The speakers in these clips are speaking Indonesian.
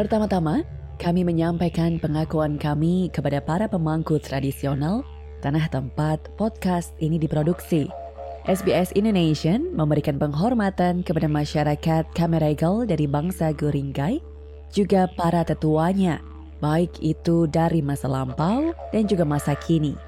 Pertama-tama, kami menyampaikan pengakuan kami kepada para pemangku tradisional tanah tempat podcast ini diproduksi. SBS Indonesia memberikan penghormatan kepada masyarakat Kameregal dari bangsa Guringgai, juga para tetuanya, baik itu dari masa lampau dan juga masa kini.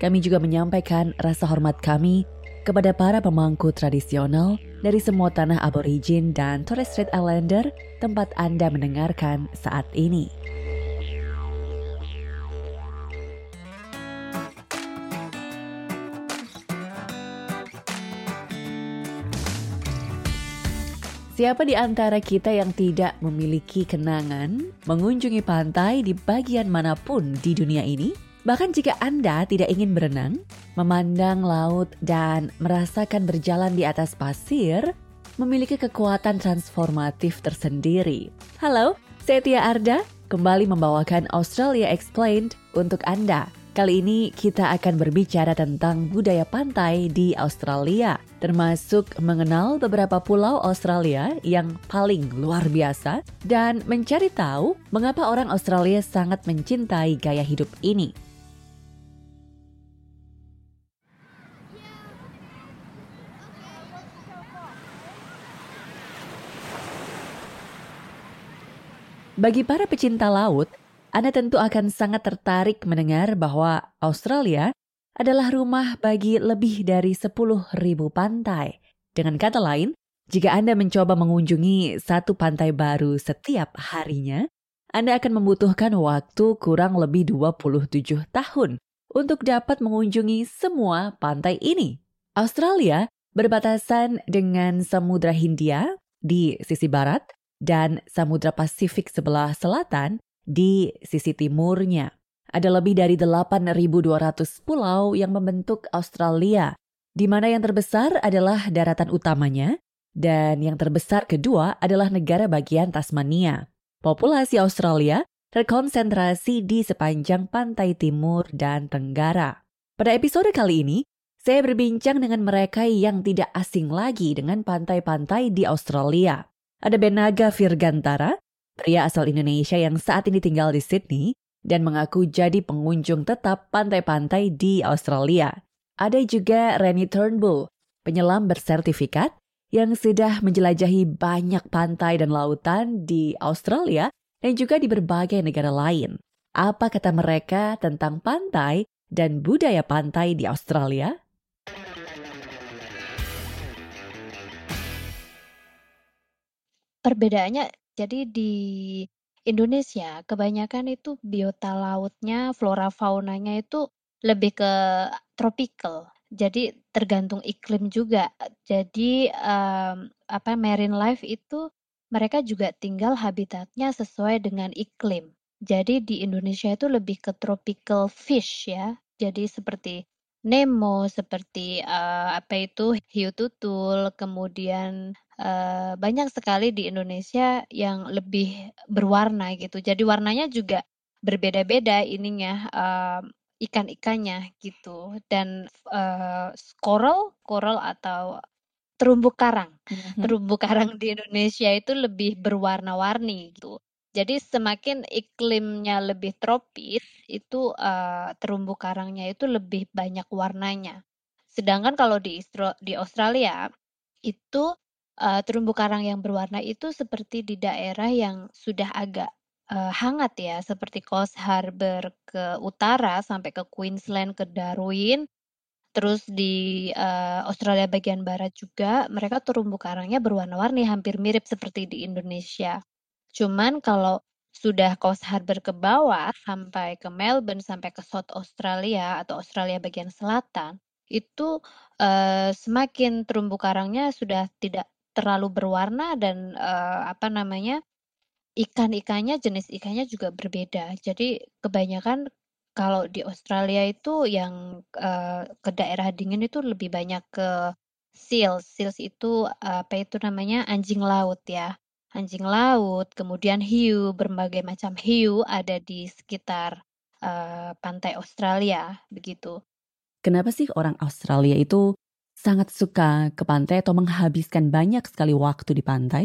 Kami juga menyampaikan rasa hormat kami kepada para pemangku tradisional dari semua tanah aborigin dan Torres Strait Islander tempat Anda mendengarkan saat ini. Siapa di antara kita yang tidak memiliki kenangan mengunjungi pantai di bagian mana pun di dunia ini? Bahkan jika Anda tidak ingin berenang, memandang laut, dan merasakan berjalan di atas pasir, memiliki kekuatan transformatif tersendiri. Halo, saya Tia Arda, kembali membawakan Australia Explained untuk Anda. Kali ini kita akan berbicara tentang budaya pantai di Australia, termasuk mengenal beberapa pulau Australia yang paling luar biasa dan mencari tahu mengapa orang Australia sangat mencintai gaya hidup ini. Bagi para pecinta laut, Anda tentu akan sangat tertarik mendengar bahwa Australia adalah rumah bagi lebih dari 10.000 pantai. Dengan kata lain, jika Anda mencoba mengunjungi satu pantai baru setiap harinya, Anda akan membutuhkan waktu kurang lebih 27 tahun untuk dapat mengunjungi semua pantai ini. Australia berbatasan dengan Samudra Hindia di sisi barat dan Samudra Pasifik sebelah selatan di sisi timurnya. Ada lebih dari 8.200 pulau yang membentuk Australia, di mana yang terbesar adalah daratan utamanya, dan yang terbesar kedua adalah negara bagian Tasmania. Populasi Australia terkonsentrasi di sepanjang pantai timur dan tenggara. Pada episode kali ini, saya berbincang dengan mereka yang tidak asing lagi dengan pantai-pantai di Australia. Ada Benaga Virgantara, pria asal Indonesia yang saat ini tinggal di Sydney dan mengaku jadi pengunjung tetap pantai-pantai di Australia. Ada juga Renny Turnbull, penyelam bersertifikat yang sudah menjelajahi banyak pantai dan lautan di Australia dan juga di berbagai negara lain. Apa kata mereka tentang pantai dan budaya pantai di Australia? Perbedaannya jadi di Indonesia kebanyakan itu biota lautnya, flora faunanya itu lebih ke tropical. Jadi tergantung iklim juga. Jadi um, apa marine life itu mereka juga tinggal habitatnya sesuai dengan iklim. Jadi di Indonesia itu lebih ke tropical fish ya. Jadi seperti Nemo, seperti uh, apa itu hiu tutul, kemudian uh, banyak sekali di Indonesia yang lebih berwarna gitu. Jadi warnanya juga berbeda-beda ininya uh, ikan-ikannya gitu. Dan uh, coral, coral atau terumbu karang, mm-hmm. terumbu karang di Indonesia itu lebih berwarna-warni gitu. Jadi semakin iklimnya lebih tropis, itu uh, terumbu karangnya itu lebih banyak warnanya. Sedangkan kalau di di Australia itu uh, terumbu karang yang berwarna itu seperti di daerah yang sudah agak uh, hangat ya, seperti Coast Harbour ke utara sampai ke Queensland, ke Darwin, terus di uh, Australia bagian barat juga mereka terumbu karangnya berwarna-warni hampir mirip seperti di Indonesia. Cuman kalau sudah Coast Harbour ke bawah sampai ke Melbourne sampai ke South Australia atau Australia bagian selatan itu uh, semakin terumbu karangnya sudah tidak terlalu berwarna dan uh, apa namanya ikan-ikannya jenis ikannya juga berbeda. Jadi kebanyakan kalau di Australia itu yang uh, ke daerah dingin itu lebih banyak ke seals. Seals itu apa itu namanya anjing laut ya. Anjing laut, kemudian hiu, berbagai macam hiu ada di sekitar uh, pantai Australia begitu. Kenapa sih orang Australia itu sangat suka ke pantai atau menghabiskan banyak sekali waktu di pantai?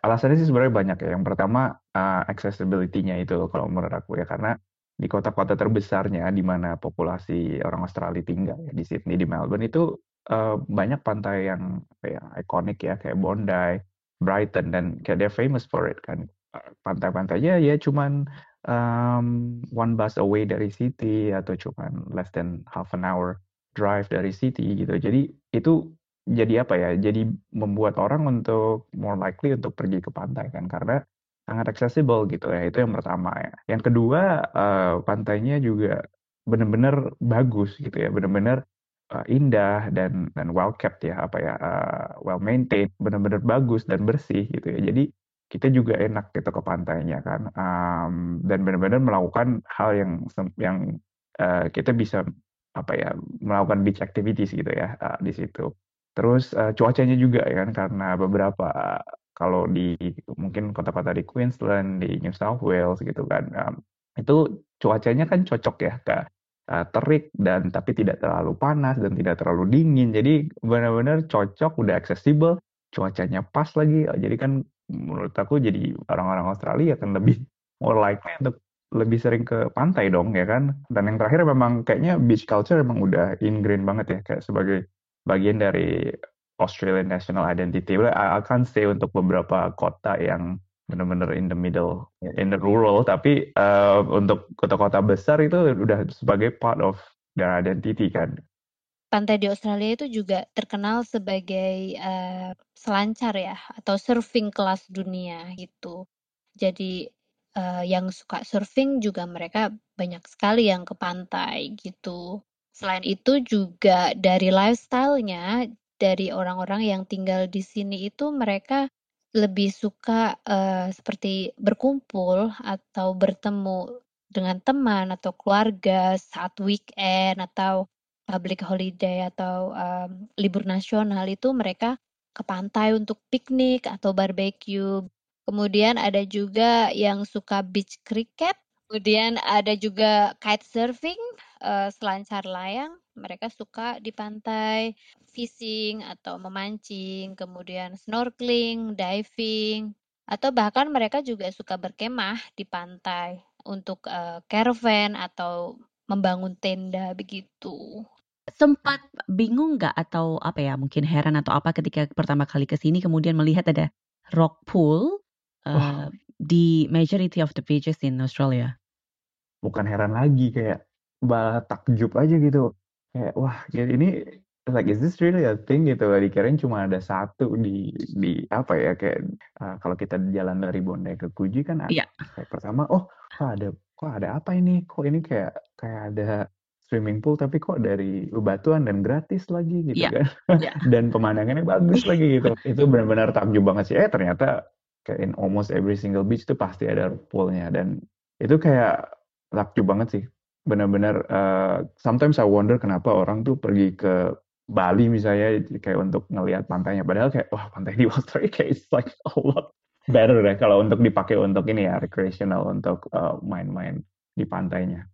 Alasannya sih sebenarnya banyak ya. Yang pertama uh, accessibility-nya itu kalau menurut aku ya karena di kota-kota terbesarnya di mana populasi orang Australia tinggal ya, di Sydney, di Melbourne itu uh, banyak pantai yang yang ikonik ya kayak Bondi, Brighton dan kayak they're famous for it kan. Pantai-pantainya ya cuman um, one bus away dari city atau cuman less than half an hour drive dari city gitu. Jadi itu jadi apa ya? Jadi membuat orang untuk more likely untuk pergi ke pantai kan karena sangat accessible gitu ya. Itu yang pertama ya. Yang kedua uh, pantainya juga benar-benar bagus gitu ya. Benar-benar uh, indah dan dan well kept ya apa ya uh, well maintained benar-benar bagus dan bersih gitu ya. Jadi kita juga enak gitu ke pantainya kan um, dan benar-benar melakukan hal yang yang uh, kita bisa apa ya melakukan beach activities gitu ya uh, di situ. Terus uh, cuacanya juga ya kan karena beberapa uh, kalau di mungkin kota-kota di Queensland di New South Wales gitu kan um, itu cuacanya kan cocok ya ke uh, terik dan tapi tidak terlalu panas dan tidak terlalu dingin. Jadi benar-benar cocok, udah accessible, cuacanya pas lagi. Jadi kan menurut aku jadi orang-orang Australia akan lebih more likely untuk lebih sering ke pantai dong ya kan. Dan yang terakhir memang kayaknya beach culture memang udah ingrained banget ya kayak sebagai bagian dari Australian national identity. I, I can't say untuk beberapa kota yang benar-benar in the middle, in the rural. Tapi uh, untuk kota-kota besar itu udah sebagai part of their identity kan. Pantai di Australia itu juga terkenal sebagai uh, selancar ya, atau surfing kelas dunia gitu. Jadi uh, yang suka surfing juga mereka banyak sekali yang ke pantai gitu. Selain itu juga dari lifestyle-nya, dari orang-orang yang tinggal di sini itu mereka lebih suka, uh, seperti berkumpul atau bertemu dengan teman atau keluarga saat weekend atau public holiday atau, um, libur nasional itu mereka ke pantai untuk piknik atau barbeque. Kemudian ada juga yang suka beach cricket, kemudian ada juga kitesurfing, uh, selancar layang, mereka suka di pantai fishing atau memancing, kemudian snorkeling, diving, atau bahkan mereka juga suka berkemah di pantai untuk uh, caravan atau membangun tenda begitu. Sempat bingung nggak atau apa ya mungkin heran atau apa ketika pertama kali ke sini kemudian melihat ada rock pool uh, di majority of the beaches in Australia? Bukan heran lagi kayak takjub aja gitu. Kayak wah ini like is this really a thing? Gitu. Dikirain cuma ada satu di di apa ya kayak uh, kalau kita jalan dari Bondi ke Kuji kan ada, yeah. kayak pertama oh kok ada kok ada apa ini? Kok ini kayak kayak ada swimming pool tapi kok dari batuan dan gratis lagi? Gitu yeah. kan. yeah. dan pemandangannya bagus lagi gitu. Itu benar-benar takjub banget sih. Eh ternyata kayak in almost every single beach itu pasti ada poolnya. Dan itu kayak takjub banget sih benar-benar uh, sometimes I wonder kenapa orang tuh pergi ke Bali misalnya kayak untuk ngelihat pantainya padahal kayak wah pantai di Australia kayak it's like a lot better deh kalau untuk dipakai untuk ini ya recreational untuk uh, main-main di pantainya.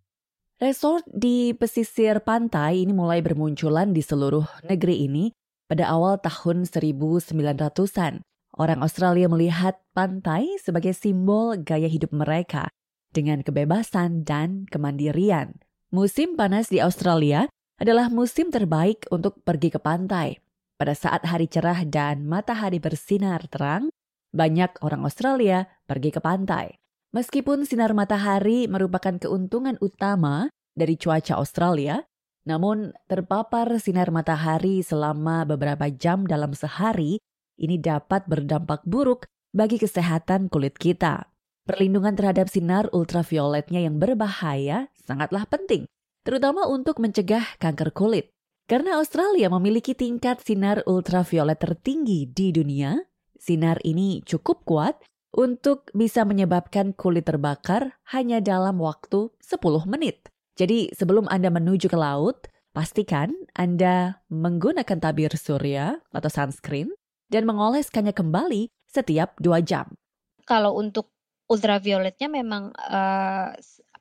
Resort di pesisir pantai ini mulai bermunculan di seluruh negeri ini pada awal tahun 1900-an. Orang Australia melihat pantai sebagai simbol gaya hidup mereka dengan kebebasan dan kemandirian. Musim panas di Australia adalah musim terbaik untuk pergi ke pantai. Pada saat hari cerah dan matahari bersinar terang, banyak orang Australia pergi ke pantai. Meskipun sinar matahari merupakan keuntungan utama dari cuaca Australia, namun terpapar sinar matahari selama beberapa jam dalam sehari ini dapat berdampak buruk bagi kesehatan kulit kita. Perlindungan terhadap sinar ultravioletnya yang berbahaya sangatlah penting terutama untuk mencegah kanker kulit. Karena Australia memiliki tingkat sinar ultraviolet tertinggi di dunia, sinar ini cukup kuat untuk bisa menyebabkan kulit terbakar hanya dalam waktu 10 menit. Jadi sebelum Anda menuju ke laut, pastikan Anda menggunakan tabir surya atau sunscreen dan mengoleskannya kembali setiap 2 jam. Kalau untuk ultravioletnya memang uh,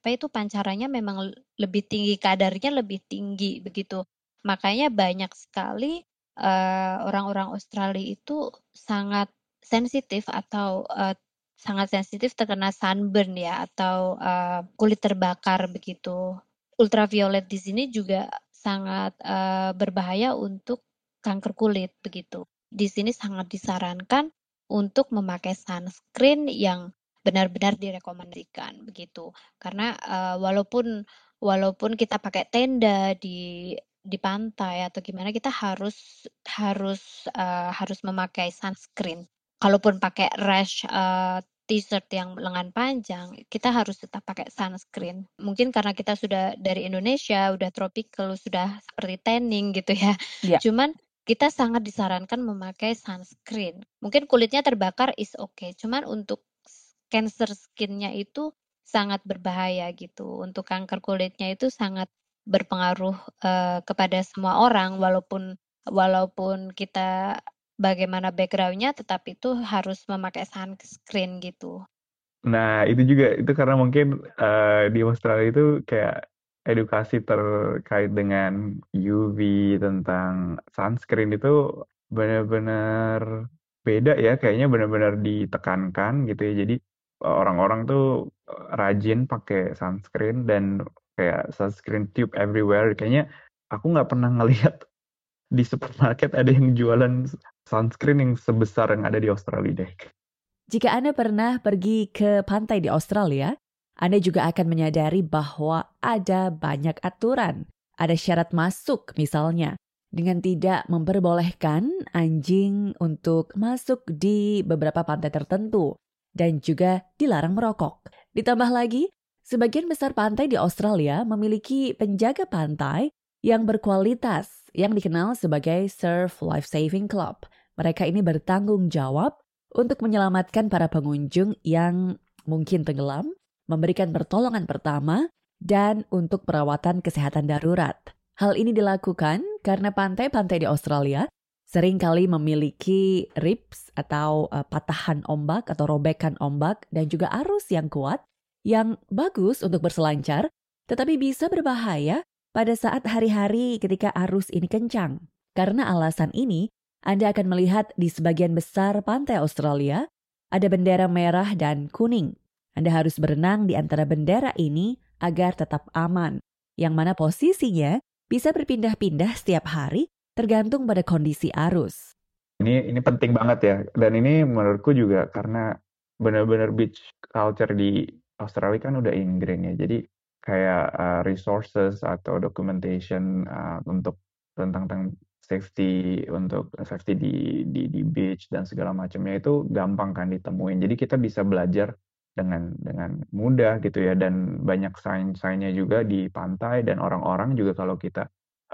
apa itu pancarannya memang lebih tinggi, kadarnya lebih tinggi begitu. Makanya banyak sekali eh, orang-orang Australia itu sangat sensitif atau uh, sangat sensitif terkena sunburn ya atau uh, kulit terbakar begitu. Ultraviolet di sini juga sangat uh, berbahaya untuk kanker kulit begitu. Di sini sangat disarankan untuk memakai sunscreen yang benar-benar direkomendasikan begitu. Karena uh, walaupun walaupun kita pakai tenda di di pantai atau gimana kita harus harus uh, harus memakai sunscreen. Kalaupun pakai rash uh, t-shirt yang lengan panjang, kita harus tetap pakai sunscreen. Mungkin karena kita sudah dari Indonesia, udah tropical, sudah seperti tanning gitu ya. Yeah. Cuman kita sangat disarankan memakai sunscreen. Mungkin kulitnya terbakar is okay, cuman untuk cancer skinnya itu sangat berbahaya gitu. Untuk kanker kulitnya itu sangat berpengaruh uh, kepada semua orang walaupun walaupun kita bagaimana backgroundnya tetap itu harus memakai sunscreen gitu. Nah itu juga itu karena mungkin uh, di Australia itu kayak edukasi terkait dengan UV tentang sunscreen itu benar-benar beda ya kayaknya benar-benar ditekankan gitu ya jadi orang-orang tuh rajin pakai sunscreen dan kayak sunscreen tube everywhere kayaknya aku nggak pernah ngelihat di supermarket ada yang jualan sunscreen yang sebesar yang ada di Australia deh. Jika Anda pernah pergi ke pantai di Australia, anda juga akan menyadari bahwa ada banyak aturan. Ada syarat masuk misalnya, dengan tidak memperbolehkan anjing untuk masuk di beberapa pantai tertentu dan juga dilarang merokok. Ditambah lagi, sebagian besar pantai di Australia memiliki penjaga pantai yang berkualitas yang dikenal sebagai Surf Life Saving Club. Mereka ini bertanggung jawab untuk menyelamatkan para pengunjung yang mungkin tenggelam memberikan pertolongan pertama, dan untuk perawatan kesehatan darurat. Hal ini dilakukan karena pantai-pantai di Australia sering kali memiliki rips atau uh, patahan ombak atau robekan ombak dan juga arus yang kuat yang bagus untuk berselancar, tetapi bisa berbahaya pada saat hari-hari ketika arus ini kencang. Karena alasan ini, Anda akan melihat di sebagian besar pantai Australia ada bendera merah dan kuning anda harus berenang di antara bendera ini agar tetap aman, yang mana posisinya bisa berpindah-pindah setiap hari tergantung pada kondisi arus. Ini ini penting banget ya, dan ini menurutku juga karena benar-benar beach culture di Australia kan udah ingrain ya, jadi kayak uh, resources atau documentation uh, untuk tentang, tentang safety untuk safety di di di beach dan segala macamnya itu gampang kan ditemuin. Jadi kita bisa belajar dengan dengan mudah gitu ya dan banyak sign-signnya juga di pantai dan orang-orang juga kalau kita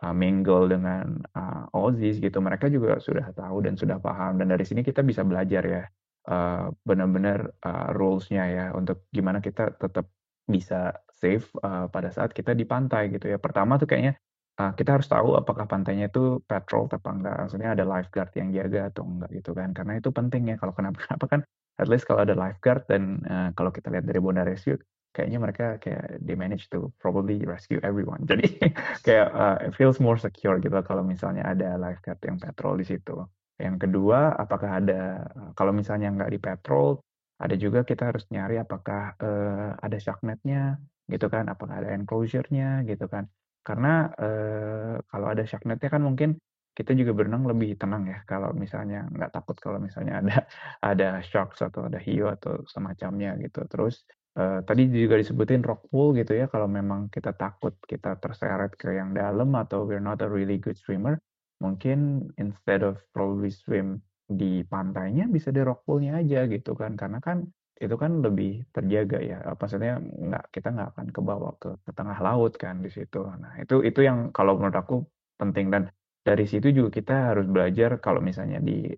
uh, mingle dengan uh, Aussies gitu. Mereka juga sudah tahu dan sudah paham. Dan dari sini kita bisa belajar ya uh, benar-benar uh, rules-nya ya untuk gimana kita tetap bisa safe uh, pada saat kita di pantai gitu ya. Pertama tuh kayaknya uh, kita harus tahu apakah pantainya itu patrol apa enggak. Maksudnya ada lifeguard yang jaga atau enggak gitu kan. Karena itu penting ya. Kalau kenapa-kenapa kan at least kalau ada lifeguard dan uh, kalau kita lihat dari Bondi Rescue kayaknya mereka kayak they manage to probably rescue everyone. Jadi kayak uh, it feels more secure gitu kalau misalnya ada lifeguard yang patrol di situ. Yang kedua, apakah ada kalau misalnya nggak di patrol, ada juga kita harus nyari apakah uh, ada shark netnya gitu kan, apakah ada enclosure-nya gitu kan. Karena uh, kalau ada shark netnya kan mungkin kita juga berenang lebih tenang ya kalau misalnya nggak takut kalau misalnya ada ada sharks atau ada hiu atau semacamnya gitu. Terus uh, tadi juga disebutin rock pool gitu ya kalau memang kita takut kita terseret ke yang dalam atau we're not a really good swimmer, mungkin instead of probably swim di pantainya bisa di rock poolnya aja gitu kan. Karena kan itu kan lebih terjaga ya maksudnya nggak kita nggak akan kebawa ke, ke tengah laut kan di situ. Nah itu itu yang kalau menurut aku penting. Dan dari situ juga kita harus belajar kalau misalnya di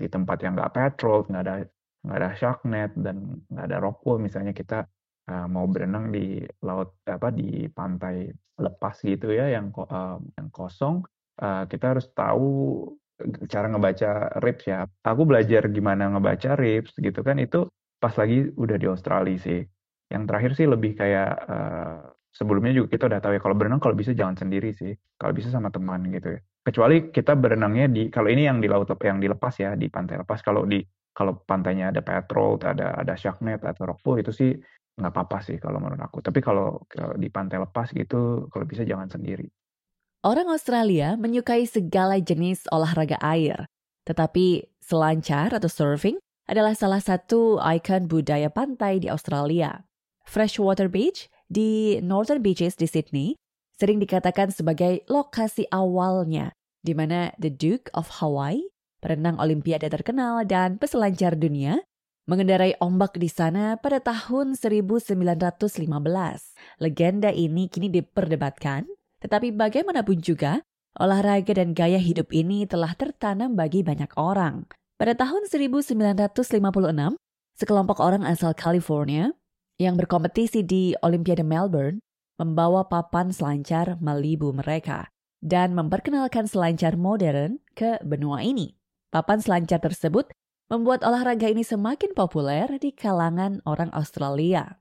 di tempat yang nggak patrol, nggak ada nggak ada shark net dan nggak ada rock pool, misalnya kita uh, mau berenang di laut apa di pantai lepas gitu ya yang uh, yang kosong, uh, kita harus tahu cara ngebaca rips ya. Aku belajar gimana ngebaca rips gitu kan itu pas lagi udah di Australia sih. Yang terakhir sih lebih kayak uh, sebelumnya juga kita udah tahu ya kalau berenang kalau bisa jangan sendiri sih. Kalau bisa sama teman gitu ya kecuali kita berenangnya di kalau ini yang di laut yang dilepas ya di pantai lepas kalau di kalau pantainya ada petrol, ada ada atau rockpool itu sih nggak apa-apa sih kalau menurut aku. Tapi kalau di pantai lepas gitu, kalau bisa jangan sendiri. Orang Australia menyukai segala jenis olahraga air, tetapi selancar atau surfing adalah salah satu ikon budaya pantai di Australia. Freshwater Beach di Northern Beaches di Sydney sering dikatakan sebagai lokasi awalnya di mana The Duke of Hawaii, perenang olimpiade terkenal dan peselancar dunia, mengendarai ombak di sana pada tahun 1915. Legenda ini kini diperdebatkan, tetapi bagaimanapun juga, olahraga dan gaya hidup ini telah tertanam bagi banyak orang. Pada tahun 1956, sekelompok orang asal California yang berkompetisi di Olimpiade Melbourne membawa papan selancar Malibu mereka dan memperkenalkan selancar modern ke benua ini. Papan selancar tersebut membuat olahraga ini semakin populer di kalangan orang Australia.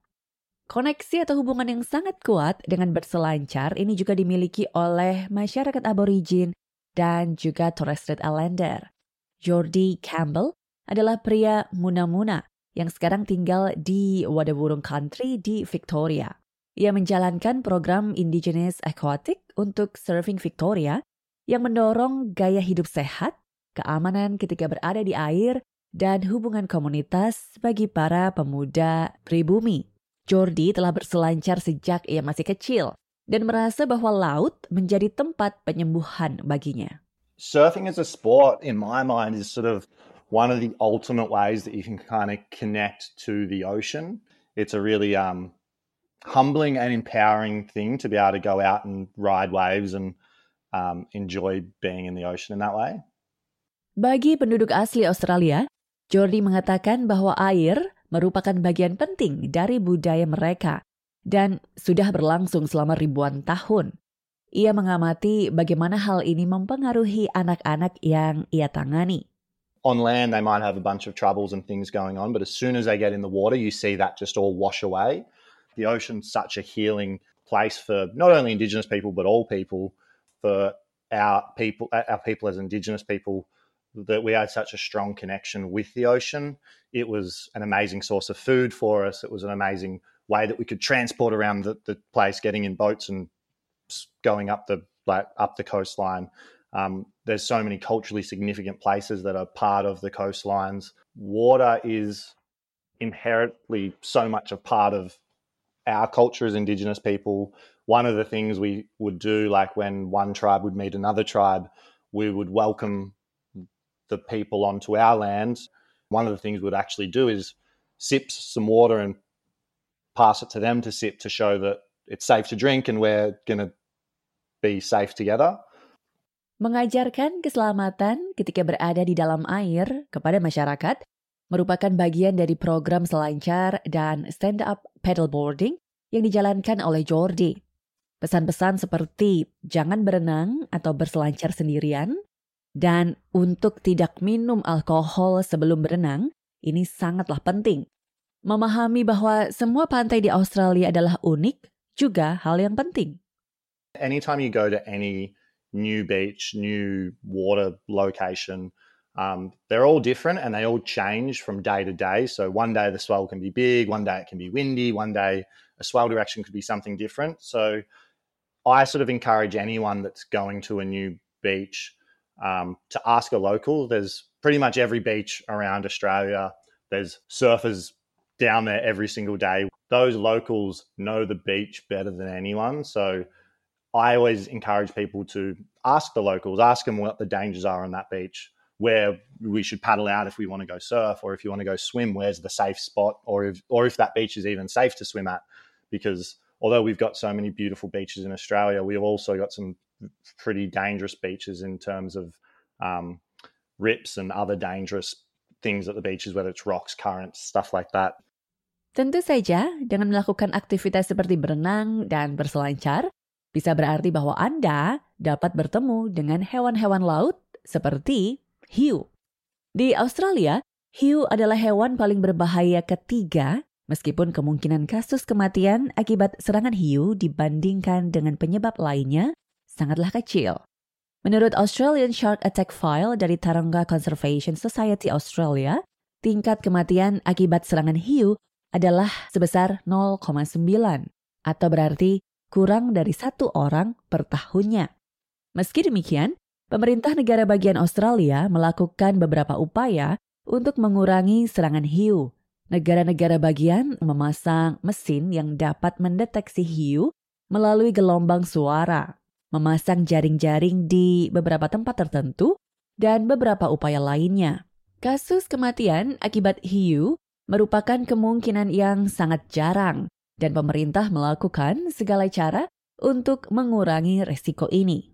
Koneksi atau hubungan yang sangat kuat dengan berselancar ini juga dimiliki oleh masyarakat aborigin dan juga Torres Strait Islander. Jordi Campbell adalah pria muna-muna yang sekarang tinggal di Wadawurung Country di Victoria. Ia menjalankan program Indigenous Aquatic untuk Surfing Victoria yang mendorong gaya hidup sehat, keamanan ketika berada di air, dan hubungan komunitas bagi para pemuda pribumi. Jordi telah berselancar sejak ia masih kecil dan merasa bahwa laut menjadi tempat penyembuhan baginya. surfing as a sport, in my mind, is sort of one of the ultimate ways that you can kind of connect to the ocean. It's a really um, humbling and empowering thing to be able to go out and ride waves and um, enjoy being in the ocean in that way. Bagi penduduk asli Australia, Jordi mengatakan bahwa air merupakan bagian penting dari budaya mereka dan sudah berlangsung selama ribuan tahun. Ia mengamati bagaimana hal ini mempengaruhi anak-anak yang ia tangani. On land, they might have a bunch of troubles and things going on, but as soon as they get in the water, you see that just all wash away. The ocean's such a healing place for not only Indigenous people but all people. For our people, our people as Indigenous people, that we had such a strong connection with the ocean. It was an amazing source of food for us. It was an amazing way that we could transport around the, the place, getting in boats and going up the like up the coastline. Um, there's so many culturally significant places that are part of the coastlines. Water is inherently so much a part of our culture as Indigenous people. One of the things we would do, like when one tribe would meet another tribe, we would welcome the people onto our land. One of the things we'd actually do is sip some water and pass it to them to sip to show that it's safe to drink and we're going to be safe together. Mengajarkan keselamatan ketika berada di dalam air kepada masyarakat merupakan bagian dari program selancar dan stand-up paddleboarding yang dijalankan oleh Jordi. Pesan-pesan seperti jangan berenang atau berselancar sendirian dan untuk tidak minum alkohol sebelum berenang ini sangatlah penting. Memahami bahwa semua pantai di Australia adalah unik juga hal yang penting. anytime you go to any new beach, new water location, um, they're all different and they all change from day to day. So one day the swell can be big, one day it can be windy, one day a swell direction could be something different. So I sort of encourage anyone that's going to a new beach um, to ask a local. There's pretty much every beach around Australia. There's surfers down there every single day. Those locals know the beach better than anyone. So I always encourage people to ask the locals, ask them what the dangers are on that beach, where we should paddle out if we want to go surf, or if you want to go swim, where's the safe spot, or if or if that beach is even safe to swim at, because although we've got so many beautiful beaches in Australia, we've also got some pretty dangerous beaches in terms of um, rips and other dangerous things at the beaches, whether it's rocks, currents, stuff like that. Tentu saja, dengan melakukan aktivitas seperti berenang dan berselancar, bisa berarti bahwa Anda dapat bertemu dengan hewan-hewan laut seperti hiu. Di Australia, hiu adalah hewan paling berbahaya ketiga meskipun kemungkinan kasus kematian akibat serangan hiu dibandingkan dengan penyebab lainnya sangatlah kecil. Menurut Australian Shark Attack File dari Taronga Conservation Society Australia, tingkat kematian akibat serangan hiu adalah sebesar 0,9 atau berarti kurang dari satu orang per tahunnya. Meski demikian, pemerintah negara bagian Australia melakukan beberapa upaya untuk mengurangi serangan hiu. Negara-negara bagian memasang mesin yang dapat mendeteksi hiu melalui gelombang suara, memasang jaring-jaring di beberapa tempat tertentu, dan beberapa upaya lainnya. Kasus kematian akibat hiu merupakan kemungkinan yang sangat jarang, dan pemerintah melakukan segala cara untuk mengurangi resiko ini.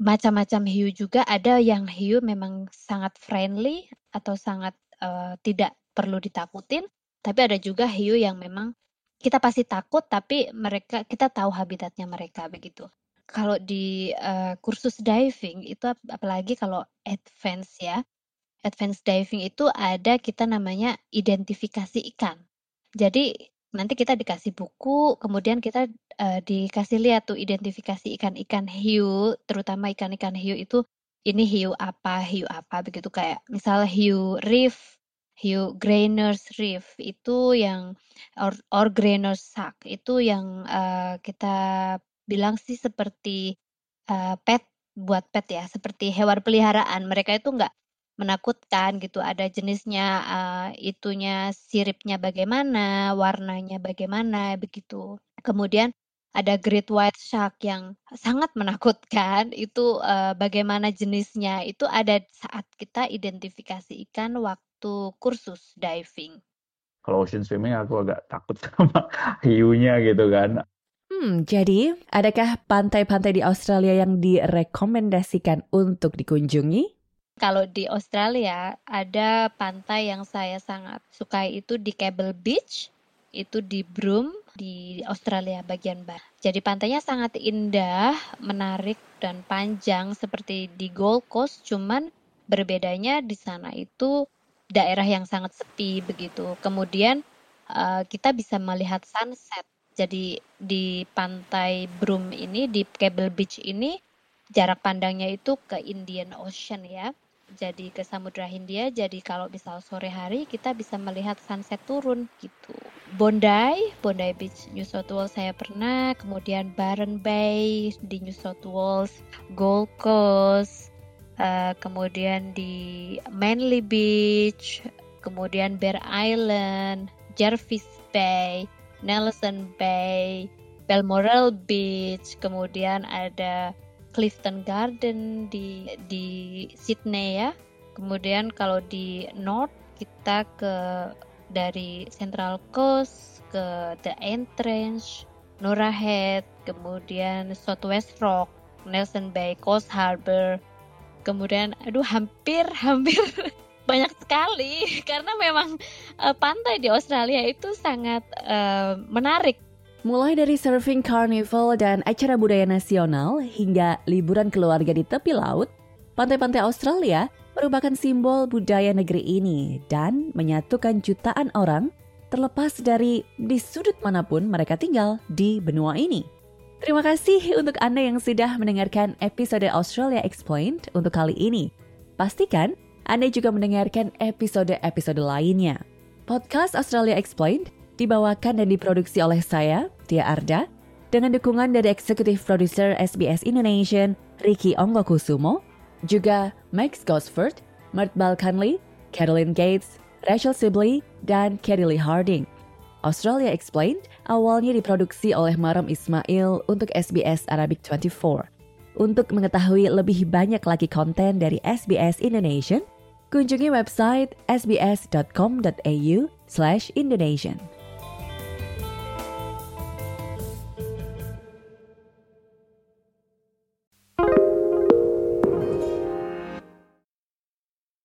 Macam-macam hiu juga ada yang hiu memang sangat friendly atau sangat uh, tidak perlu ditakutin, tapi ada juga hiu yang memang kita pasti takut, tapi mereka kita tahu habitatnya mereka begitu. Kalau di uh, kursus diving itu apalagi kalau advance ya, advance diving itu ada kita namanya identifikasi ikan. Jadi nanti kita dikasih buku, kemudian kita uh, dikasih lihat tuh identifikasi ikan-ikan hiu, terutama ikan-ikan hiu itu ini hiu apa, hiu apa begitu kayak misal hiu reef, hiu grainers reef itu yang or, or grainers shark itu yang uh, kita bilang sih seperti uh, pet buat pet ya, seperti hewan peliharaan. Mereka itu nggak menakutkan gitu. Ada jenisnya, uh, itunya siripnya bagaimana, warnanya bagaimana, begitu. Kemudian ada great white shark yang sangat menakutkan, itu, uh, bagaimana jenisnya, itu ada saat kita identifikasi ikan waktu kursus diving. Kalau ocean swimming aku agak takut sama hiunya gitu kan. Hmm, jadi adakah pantai-pantai di Australia yang direkomendasikan untuk dikunjungi? Kalau di Australia ada pantai yang saya sangat sukai itu di Cable Beach, itu di Broome di Australia bagian barat. Jadi pantainya sangat indah, menarik dan panjang seperti di Gold Coast, cuman berbedanya di sana itu daerah yang sangat sepi begitu. Kemudian uh, kita bisa melihat sunset. Jadi di pantai Broome ini di Cable Beach ini jarak pandangnya itu ke Indian Ocean ya jadi ke Samudra Hindia. Jadi kalau misal sore hari kita bisa melihat sunset turun gitu. Bondi, Bondi Beach, New South Wales saya pernah. Kemudian Byron Bay di New South Wales, Gold Coast, uh, kemudian di Manly Beach, kemudian Bear Island, Jervis Bay, Nelson Bay, Balmoral Beach, kemudian ada Clifton Garden di di Sydney ya. Kemudian kalau di North kita ke dari Central Coast ke The Entrance, Nora Head, kemudian Southwest Rock, Nelson Bay, Coast Harbor. Kemudian aduh hampir hampir banyak sekali karena memang uh, pantai di Australia itu sangat uh, menarik Mulai dari surfing carnival dan acara budaya nasional hingga liburan keluarga di tepi laut, pantai-pantai Australia merupakan simbol budaya negeri ini dan menyatukan jutaan orang terlepas dari di sudut mana pun mereka tinggal di benua ini. Terima kasih untuk Anda yang sudah mendengarkan episode Australia Explained untuk kali ini. Pastikan Anda juga mendengarkan episode-episode lainnya. Podcast Australia Explained dibawakan dan diproduksi oleh saya, Tia Arda, dengan dukungan dari eksekutif produser SBS Indonesia, Ricky Onggokusumo, juga Max Gosford, Mert Balkanli, Caroline Gates, Rachel Sibley, dan Lee Harding. Australia Explained awalnya diproduksi oleh Maram Ismail untuk SBS Arabic 24. Untuk mengetahui lebih banyak lagi konten dari SBS Indonesia, kunjungi website sbs.com.au/indonesian.